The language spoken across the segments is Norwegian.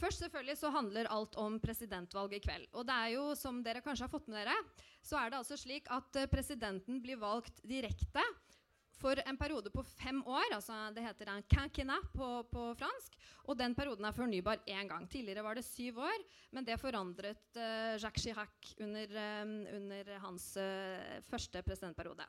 Først selvfølgelig så handler alt om presidentvalget i kveld. Og det er jo, som dere kanskje har fått med dere, så er det altså slik at uh, presidenten blir valgt direkte for en periode på fem år. altså Det heter en quinquennat på, på, fransk. Og den perioden er fornybar én gang. Tidligere var det syv år, men det forandret uh, Jacques Chirac under, um, under hans uh, første presidentperiode.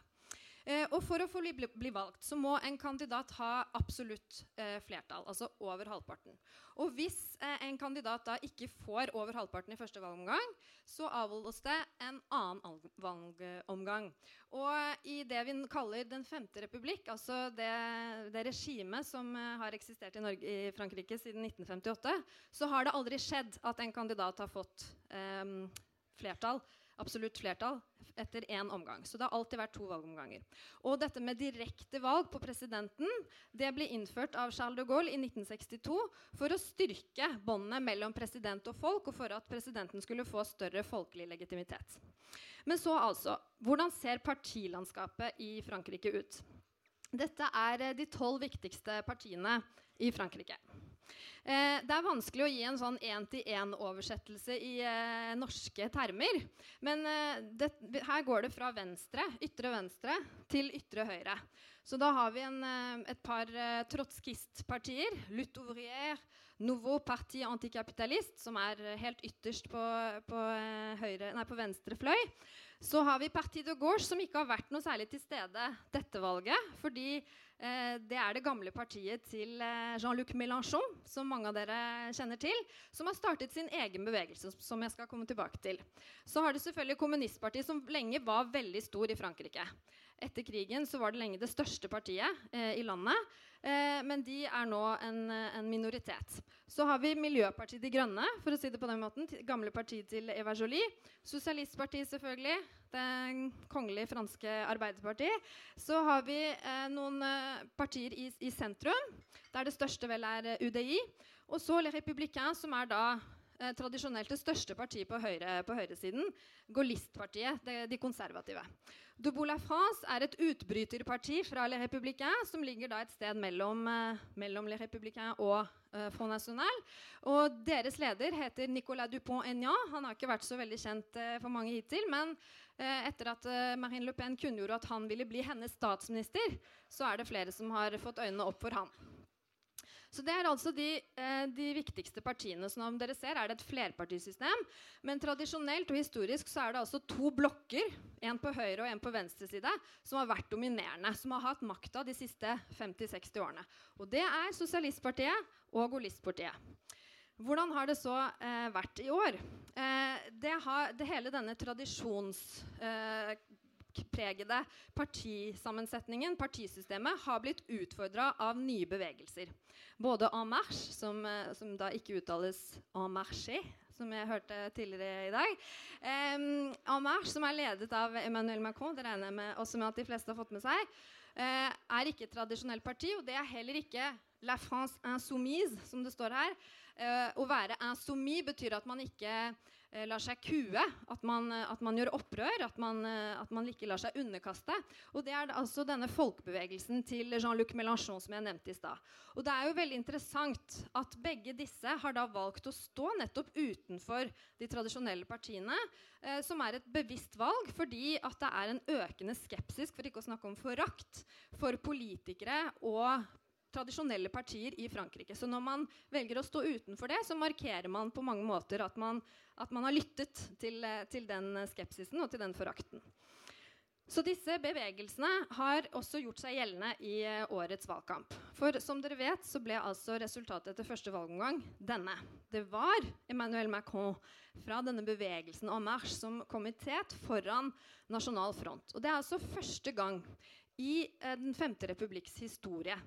Eh, og for å få bli, bli, valgt så må en kandidat ha absolutt eh, flertall, altså over halvparten. Og hvis eh, en kandidat da ikke får over halvparten i første valgomgang, så avholdes det en annen valgomgang. Og i det vi kaller Den femte republikk, altså det, det regimet som eh, har eksistert i, Norge, i, Frankrike siden 1958, så har det aldri skjedd at en kandidat har fått eh, flertall absolutt flertall etter én omgang. Så det har alltid vært to valgomganger. Og dette med direkte valg på presidenten det ble innført av Charles de Gaulle i 1962 for å styrke båndene mellom president og folk, og for at presidenten skulle få større folkelig legitimitet. Men så altså Hvordan ser partilandskapet i Frankrike ut? Dette er eh, de tolv viktigste partiene i Frankrike. Eh, det er vanskelig å gi en sånn én-til-én-oversettelse i eh, norske termer. Men eh, det, her går det fra venstre, ytre venstre til ytre høyre. Så da har vi en, eh, et par eh, trotskistpartier. Lutte Ouvrière, Nouveau Parti Anticapitalist, som er helt ytterst på, på, eh, høyre, nei, på venstre fløy. Så har vi Parti de Gauche, som ikke har vært noe særlig til stede dette valget. Fordi det er det gamle partiet til eh, Jean-Luc Mélenchon, som mange av dere kjenner til, som har startet sin egen bevegelse, som jeg skal komme tilbake til. Så har det selvfølgelig Kommunistpartiet, som lenge var veldig stor i Frankrike. Etter krigen så var det lenge det største partiet eh, i landet. Eh, men de er nå en, en, minoritet. Så har vi Miljøpartiet De Grønne, for å si det på den måten. Gamle partiet til Eva Jolie. Sosialistpartiet, selvfølgelig. Det kongelige franske Arbeiderpartiet. Så har vi eh, noen eh, partier i, i, sentrum, der det største vel er eh, UDI. Og så Le Républicain, som er da eh, tradisjonelt det største partiet på, høyre, på høyresiden, Gaullistpartiet, de, de konservative. Debout la France er et utbryterparti fra Les Républicains, som ligger da et sted mellom, eh, mellom Les Républicains og eh, Front National. Og deres leder heter Nicolas Dupont-Aignan. Han har ikke vært så veldig kjent eh, for mange hittil, men eh, etter at eh, Marine Le Pen kunngjorde at han ville bli hennes statsminister, så er det flere som har fått øynene opp for han. Så det er altså de, eh, de, viktigste partiene. Som dere ser, er det et flerpartisystem. Men tradisjonelt og historisk så er det altså to blokker, en på høyre og en på venstre side, som har vært dominerende. Som har hatt makta de siste 50-60 årene. Og det er Sosialistpartiet og Golistpartiet. Hvordan har det så eh, vært i år? Eh, det, har, det hele denne tradisjons... Eh, pregede partisammensetningen, partisystemet, har blitt utfordra av nye bevegelser. Både En Marche, som, eh, som, da ikke uttales En Marché, som jeg hørte tidligere i dag. Um, en Marche, som er ledet av Emmanuel Macron, det regner jeg med også med at de fleste har fått med seg, uh, er ikke et tradisjonelt parti, og det er heller ikke La France insoumise, som det står her. Uh, å være insoumis betyr at man ikke lar seg kue, at man, uh, at man gjør opprør, at man, at man, ikke lar seg underkaste. Og Det er altså denne folkebevegelsen til Jean-Luc Mélenchon som jeg nevnte i stad. Og det er jo veldig interessant at begge disse har da valgt å stå nettopp utenfor de tradisjonelle partiene, som er et bevisst valg fordi at det er en økende skepsis, for ikke å snakke om forakt, for politikere og tradisjonelle partier i Frankrike. Så når man velger å stå utenfor det, så markerer man på mange måter at man, at man har lyttet til, eh, til, den skepsisen og til den forakten. Så disse bevegelsene har også gjort seg gjeldende i eh, årets valgkamp. For som dere vet, så ble altså resultatet etter første valgomgang denne. Det var Emmanuel Macron fra denne bevegelsen en marche som komitet foran Nasjonal Front. Og det er altså første gang i eh, Den femte republikks historie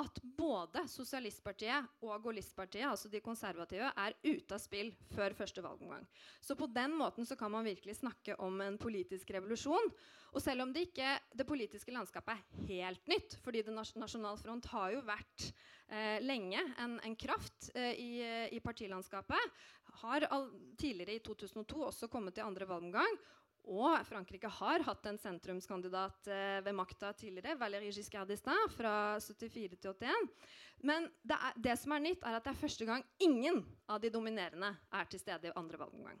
at både Sosialistpartiet og Gaullistpartiet, altså de konservative, er ute av spill før første valgomgang. Så på den måten så kan man virkelig snakke om en politisk revolusjon. Og selv om det ikke det politiske landskapet er helt nytt, fordi det Nasjonal Front har jo vært eh, lenge en, en kraft eh, i, i, partilandskapet, har all, tidligere i 2002 også kommet til andre valgomgang Og Frankrike har hatt en sentrumskandidat eh, ved makta tidligere, Valéry Giscard d'Estaing, fra 74 til 81. Men det, er, det, som er nytt, er at det er første gang ingen av de dominerende er til stede i andre valgomgang.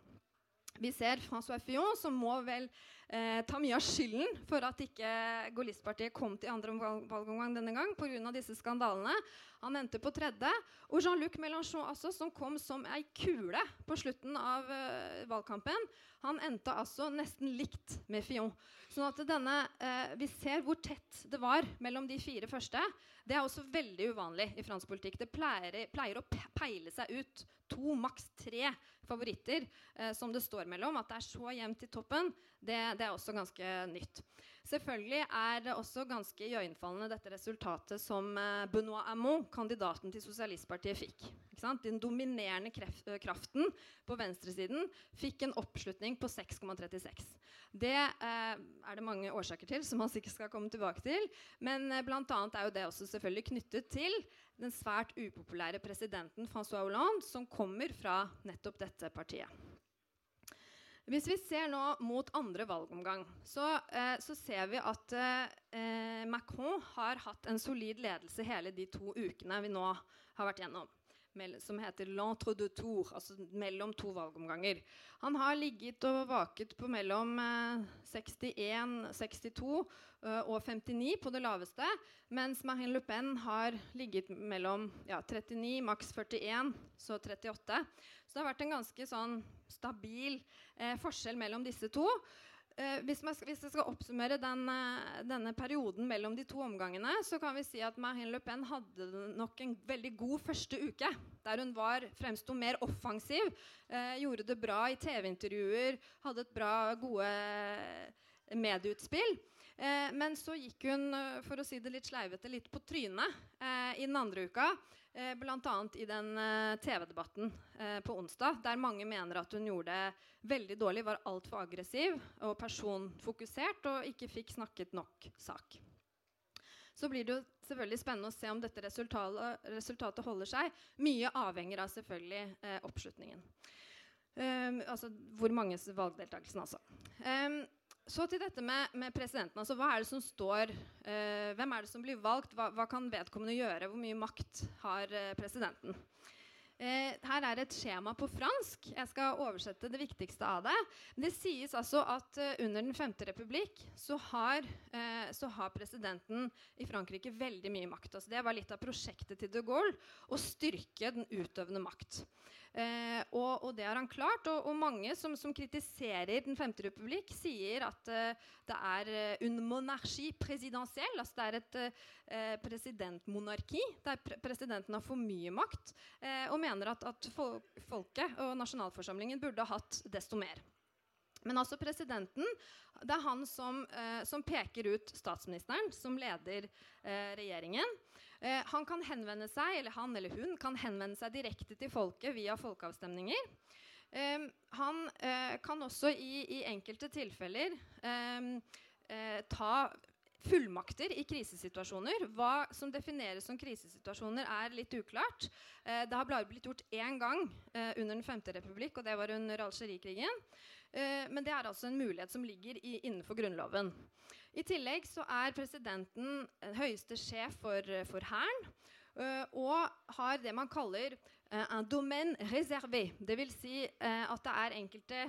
Vi ser François Fillon, som må vel eh, ta mye av skylden for at ikke Gaullistpartiet kom til andre valgomgang denne gang pga. disse skandalene. Han endte på tredje. Og Jean-Luc Mélenchon, altså, som kom som ei kule på slutten av eh, valgkampen, han endte altså nesten likt med Fillon. Sånn at denne, eh, Vi ser hvor tett det var mellom de fire første. Det er også veldig uvanlig i fransk politikk. Det pleier, pleier å peile seg ut to, maks tre favoritter eh, som det står mellom. At det er så jevnt i toppen, det, det, er også ganske nytt. Selvfølgelig er det også ganske iøynefallende dette resultatet som eh, Benoit Hamon, kandidaten til Sosialistpartiet, fikk. Den dominerende eh, kraften på venstresiden fikk en oppslutning på 6,36. Det eh, er det mange årsaker til, som man sikkert skal komme tilbake til. Men eh, annet er jo det også selvfølgelig knyttet til den svært upopulære presidenten Francois Hollande, som kommer fra nettopp dette partiet. Hvis vi ser nå mot andre valgomgang, så, eh, så ser vi at eh, Macron har hatt en solid ledelse hele de to ukene vi nå har vært gjennom som heter l'entre-de-tours, altså mellom to valgomganger. Han har ligget og vaket på mellom eh, 61, 62 eh, og 59 på det laveste, mens Marine Le Pen har ligget mellom ja, 39, maks 41, så 38. Så det har vært en ganske sånn stabil eh, forskjell mellom disse to. Uh, hvis, man, hvis, jeg skal oppsummere den, uh, denne perioden mellom de to omgangene, så kan vi si at Marine Le Pen hadde nok en veldig god første uke. Der hun var, fremsto mer offensiv, uh, gjorde det bra i TV-intervjuer, hadde et bra, gode medieutspill. men så gikk hun for å si det litt sleivete, litt på trynet i den andre uka. Eh, Bl.a. i den eh, TV-debatten eh, på onsdag, der mange mener at hun gjorde det veldig dårlig, var altfor aggressiv og personfokusert og ikke fikk snakket nok sak. Så blir det jo selvfølgelig spennende å se om dette resultatet, holder seg. Mye avhenger av selvfølgelig eh, oppslutningen. Um, altså hvor manges valgdeltakelsen, altså. Um, så til dette med, med, presidenten. altså Hva er det som står uh, Hvem er det som blir valgt? Hva, hva, kan vedkommende gjøre? Hvor mye makt har uh, presidenten? Uh, her er et skjema på fransk. Jeg skal oversette det viktigste av det. Det sies altså at under Den femte republikk så har, så har, presidenten i Frankrike veldig mye makt. Altså det var litt av prosjektet til de Gaulle å styrke den utøvende makt. Eh, og, og, det har han klart. Og, og mange som, som, kritiserer Den femte republikk, sier at eh, det er un en monarki presidensiell. Altså det er et eh, presidentmonarki der pre presidenten har for mye makt. og mener at, at fol folket og nasjonalforsamlingen burde ha hatt desto mer. Men altså presidenten det er han som, som peker ut statsministeren, som leder regjeringen. Eh, han kan henvende seg, eller han eller hun kan henvende seg direkte til folket via folkeavstemninger. Eh, han eh, kan også i, i enkelte tilfeller eh, eh, ta fullmakter i krisesituasjoner. Hva som defineres som krisesituasjoner, er litt uklart. Eh, det har bare blitt gjort én gang under Den femte republikk, og det var under Algerikrigen. Eh, men det er altså en mulighet som ligger i, innenfor Grunnloven. I tillegg så er presidenten høyeste sjef for, for Hæren. Uh, og har det man kaller uh, un domaine réservé. Dvs. Si, uh, at det er enkelte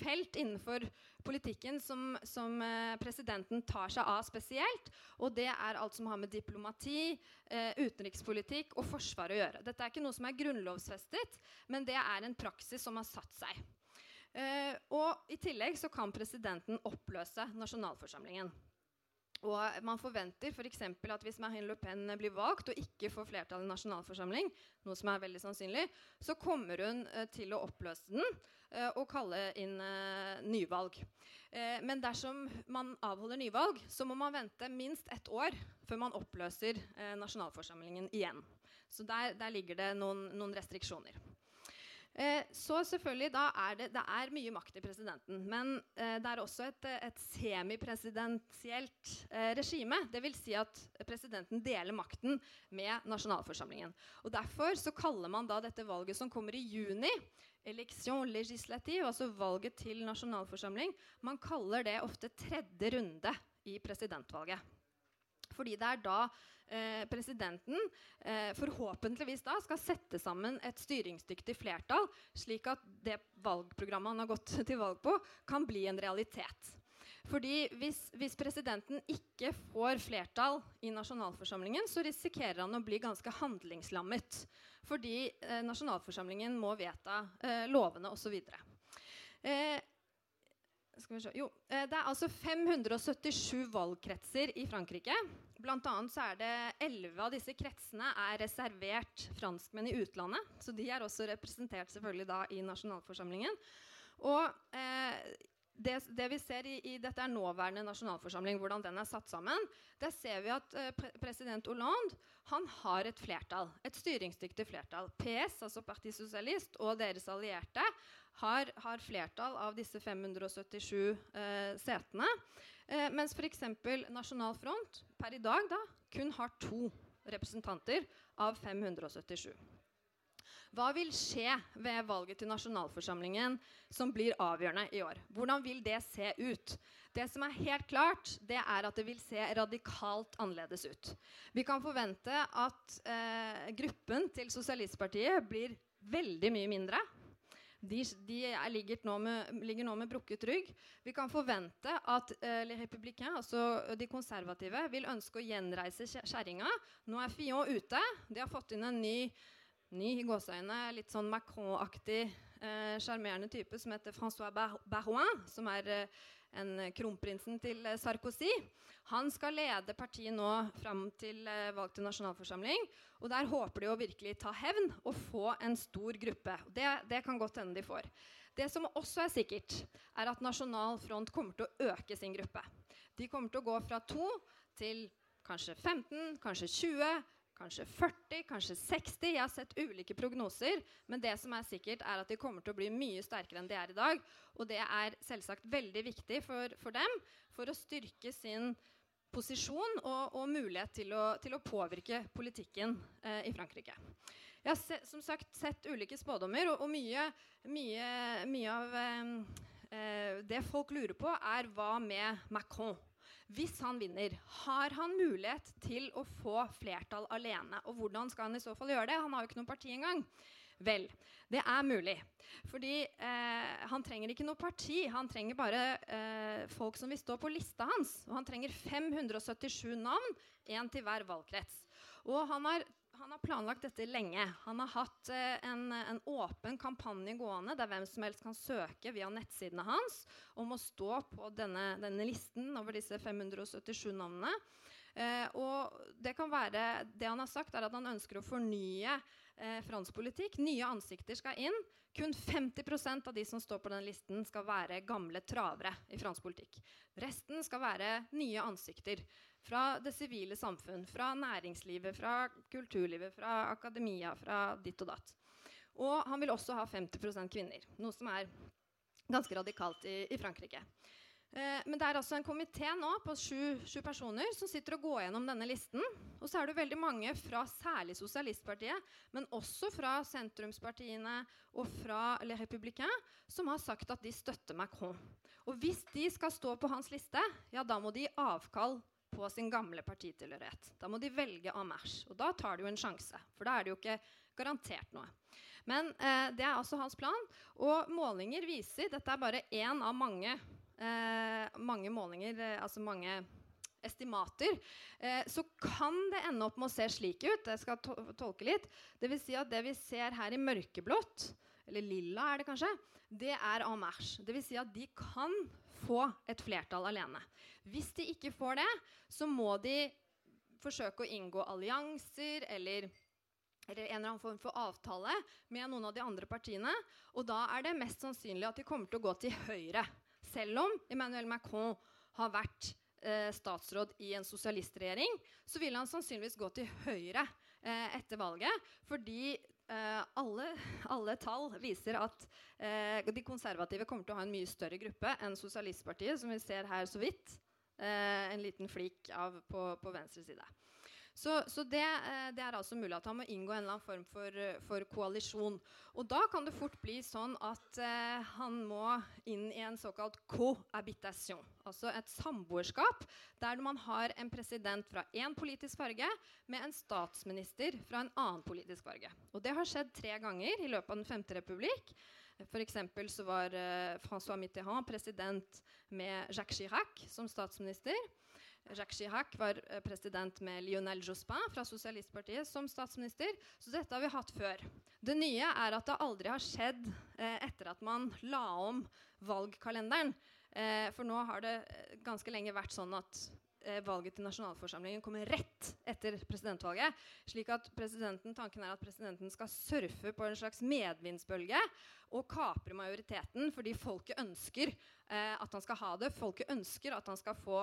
felt innenfor politikken som, som presidenten tar seg av spesielt. Og det er alt som har med diplomati, utenrikspolitikk og forsvar å gjøre. Dette er ikke noe som er grunnlovsfestet, men det er en praksis som har satt seg. Og I tillegg så kan presidenten oppløse nasjonalforsamlingen. Og man forventer f.eks. For at hvis Marine Le Pen blir valgt og ikke får flertall i nasjonalforsamling, noe som er veldig sannsynlig, så kommer hun uh, til å oppløse den uh, og kalle inn nyvalg. men dersom man avholder nyvalg, så må man vente minst ett år før man oppløser nasjonalforsamlingen igjen. Så der, der ligger det noen, noen restriksjoner. Eh, så selvfølgelig da er det, det er mye makt i presidenten. Men eh, det er også et, et semipresidensielt eh, regime. Dvs. Si at presidenten deler makten med nasjonalforsamlingen. Og Derfor så kaller man da dette valget som kommer i juni, election legislative, altså valget til nasjonalforsamling, man kaller det ofte tredje runde i presidentvalget. Fordi det er da presidenten eh, forhåpentligvis da skal sette sammen et styringsdyktig flertall, slik at det valgprogrammet han har gått til valg på, kan bli en realitet. Fordi hvis, hvis, presidenten ikke får flertall i nasjonalforsamlingen, så risikerer han å bli ganske handlingslammet. Fordi eh, nasjonalforsamlingen må vedta eh, lovene osv. Eh, jo, eh, det er altså 577 valgkretser i Frankrike. Blant annet så er det 11 av disse kretsene er reservert franskmenn i utlandet. Så de er også representert selvfølgelig da i nasjonalforsamlingen. Og eh, det, det, vi ser i, i, Dette er nåværende nasjonalforsamling, hvordan den er satt sammen. Der ser vi at eh, pre president Hollande han har et flertall, et styringsdyktig flertall. PS, altså Parti Socialist, og deres allierte har, har flertall av disse 577 uh, eh, setene. Uh, mens f.eks. Nasjonal Front per i dag da, kun har to representanter av 577. Hva vil skje ved valget til nasjonalforsamlingen som blir avgjørende i år? Hvordan vil det se ut? Det som er helt klart, det er at det vil se radikalt annerledes ut. Vi kan forvente at eh, gruppen til Sosialistpartiet blir veldig mye mindre. De, de ligger, nå med, ligger, nå med, brukket rygg. Vi kan forvente at eh, altså de konservative, vil ønske å gjenreise kjerringa. Nå er Fillon ute. De har fått inn en ny ny i gåseøyne, litt sånn Macron-aktig, eh, sjarmerende eh, type som heter Francois Barouin, som er eh, en kronprinsen til eh, Sarkozy. Han skal lede partiet nå fram til eh, valg til nasjonalforsamling. Og der håper de å virkelig ta hevn og få en stor gruppe. Det, det kan godt hende de får. Det som også er sikkert, er at Nasjonal Front kommer til å øke sin gruppe. De kommer til å gå fra to til kanskje 15, kanskje 20, kanskje 40, kanskje 60. Jeg har sett ulike prognoser, men det som er sikkert, er at de kommer til å bli mye sterkere enn de er i dag. Og det er selvsagt veldig viktig for, for dem for å styrke sin posisjon og, og mulighet til å, til å, påvirke politikken eh, i Frankrike. Jeg har se, som sagt sett ulike spådommer, og, og mye, mye, mye, av eh, eh det folk lurer på, er hva med Macron? Hvis han vinner, har han mulighet til å få flertall alene? Og hvordan skal han i så fall gjøre det? Han har jo ikke noe parti engang. Vel, det er mulig. Fordi eh, han trenger ikke noe parti. Han trenger bare eh, folk som vil stå på lista hans. Og han trenger 577 navn, én til hver valgkrets. Og han har han har planlagt dette lenge. Han har hatt eh, en, en, åpen kampanje gående der hvem som helst kan søke via nettsidene hans om å stå på denne, denne listen over disse 577 navnene. Eh, og det kan være, det han har sagt, er at han ønsker å fornye eh, fransk politikk. Nye ansikter skal inn. Kun 50% av de som står på den listen, skal være gamle travere i fransk politikk. Resten skal være nye ansikter. Fra det sivile samfunn, fra næringslivet, fra kulturlivet, fra akademia, fra ditt og datt. Og han vil også ha 50 kvinner, noe som er ganske radikalt i, i Frankrike. Eh, men det er altså en komité nå på sju, sju, personer som sitter og går gjennom denne listen. Og så er det veldig mange fra særlig Sosialistpartiet, men også fra sentrumspartiene og fra Le Républicain, som har sagt at de støtter Macron. Og hvis de skal stå på hans liste, ja, da må de gi avkall på sin gamle partitilhørighet. Da må de velge marche. Og da tar de jo en sjanse, for da er det jo ikke garantert noe. Men eh, det er altså hans plan. Og målinger viser Dette er bare én av mange, mange målinger, eh, altså mange estimater, eh, så kan det ende opp med å se slik ut. Jeg skal to tolke litt. Det vil si at det vi ser her i mørkeblått, eller lilla er det kanskje, det er en marche. Det vil si at de kan få et flertall alene. Hvis de ikke får det, så må de forsøke å inngå allianser eller, eller en eller annen form for avtale med noen av de andre partiene. Og da er det mest sannsynlig at de kommer til å gå til høyre. Selv om Emmanuel Macron har vært eh, statsråd i en sosialistregjering, så vil han sannsynligvis gå til høyre eh, etter valget. Fordi eh, alle, alle, tall viser at eh, de konservative kommer til å ha en mye større gruppe enn Sosialistpartiet, som vi ser her så vidt. Eh, en liten flik av på, på venstre side. Så, så det, eh, det, er altså mulig at han må inngå en eller annen form for, for koalisjon. Og da kan det fort bli sånn at eh, han må inn i en såkalt cohabitation. Altså et samboerskap der man har en president fra én politisk farge med en statsminister fra en annen politisk farge. Og det har skjedd tre ganger i løpet av Den femte republikk. For så var eh, François Mitterrand president med Jacques Chirac som statsminister. Jacques Chirac var eh, president med Lionel Jospin fra Sosialistpartiet som statsminister. Så dette har vi hatt før. Det nye er at det aldri har skjedd eh, etter at man la om valgkalenderen. Eh, for nå har det ganske lenge vært sånn at valget til nasjonalforsamlingen kommer rett etter presidentvalget. slik at Tanken er at presidenten skal surfe på en slags medvindsbølge og kapre majoriteten fordi folket ønsker at han skal ha det. Folket ønsker at han skal få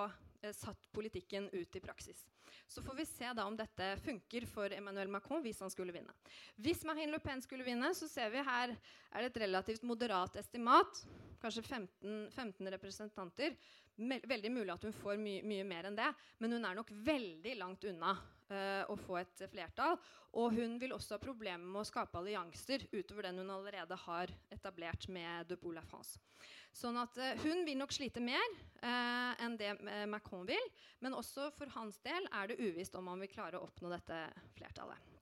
satt politikken ut i praksis. Så får vi se da om dette funker for Emmanuel Macron hvis han skulle vinne. Hvis Marine Le Pen skulle vinne, så ser vi her er det et relativt moderat estimat. Kanskje 15, 15 representanter. Veldig mulig at hun får my mye mer enn det, men hun er nok veldig langt unna å få et flertall. Og hun vil også ha problemer med å skape allianser utover den hun allerede har etablert med De Boule France. Sånn at uh, Hun vil nok slite mer uh, enn det Macron vil. Men også for hans del er det uvisst om han vil klare å oppnå dette flertallet.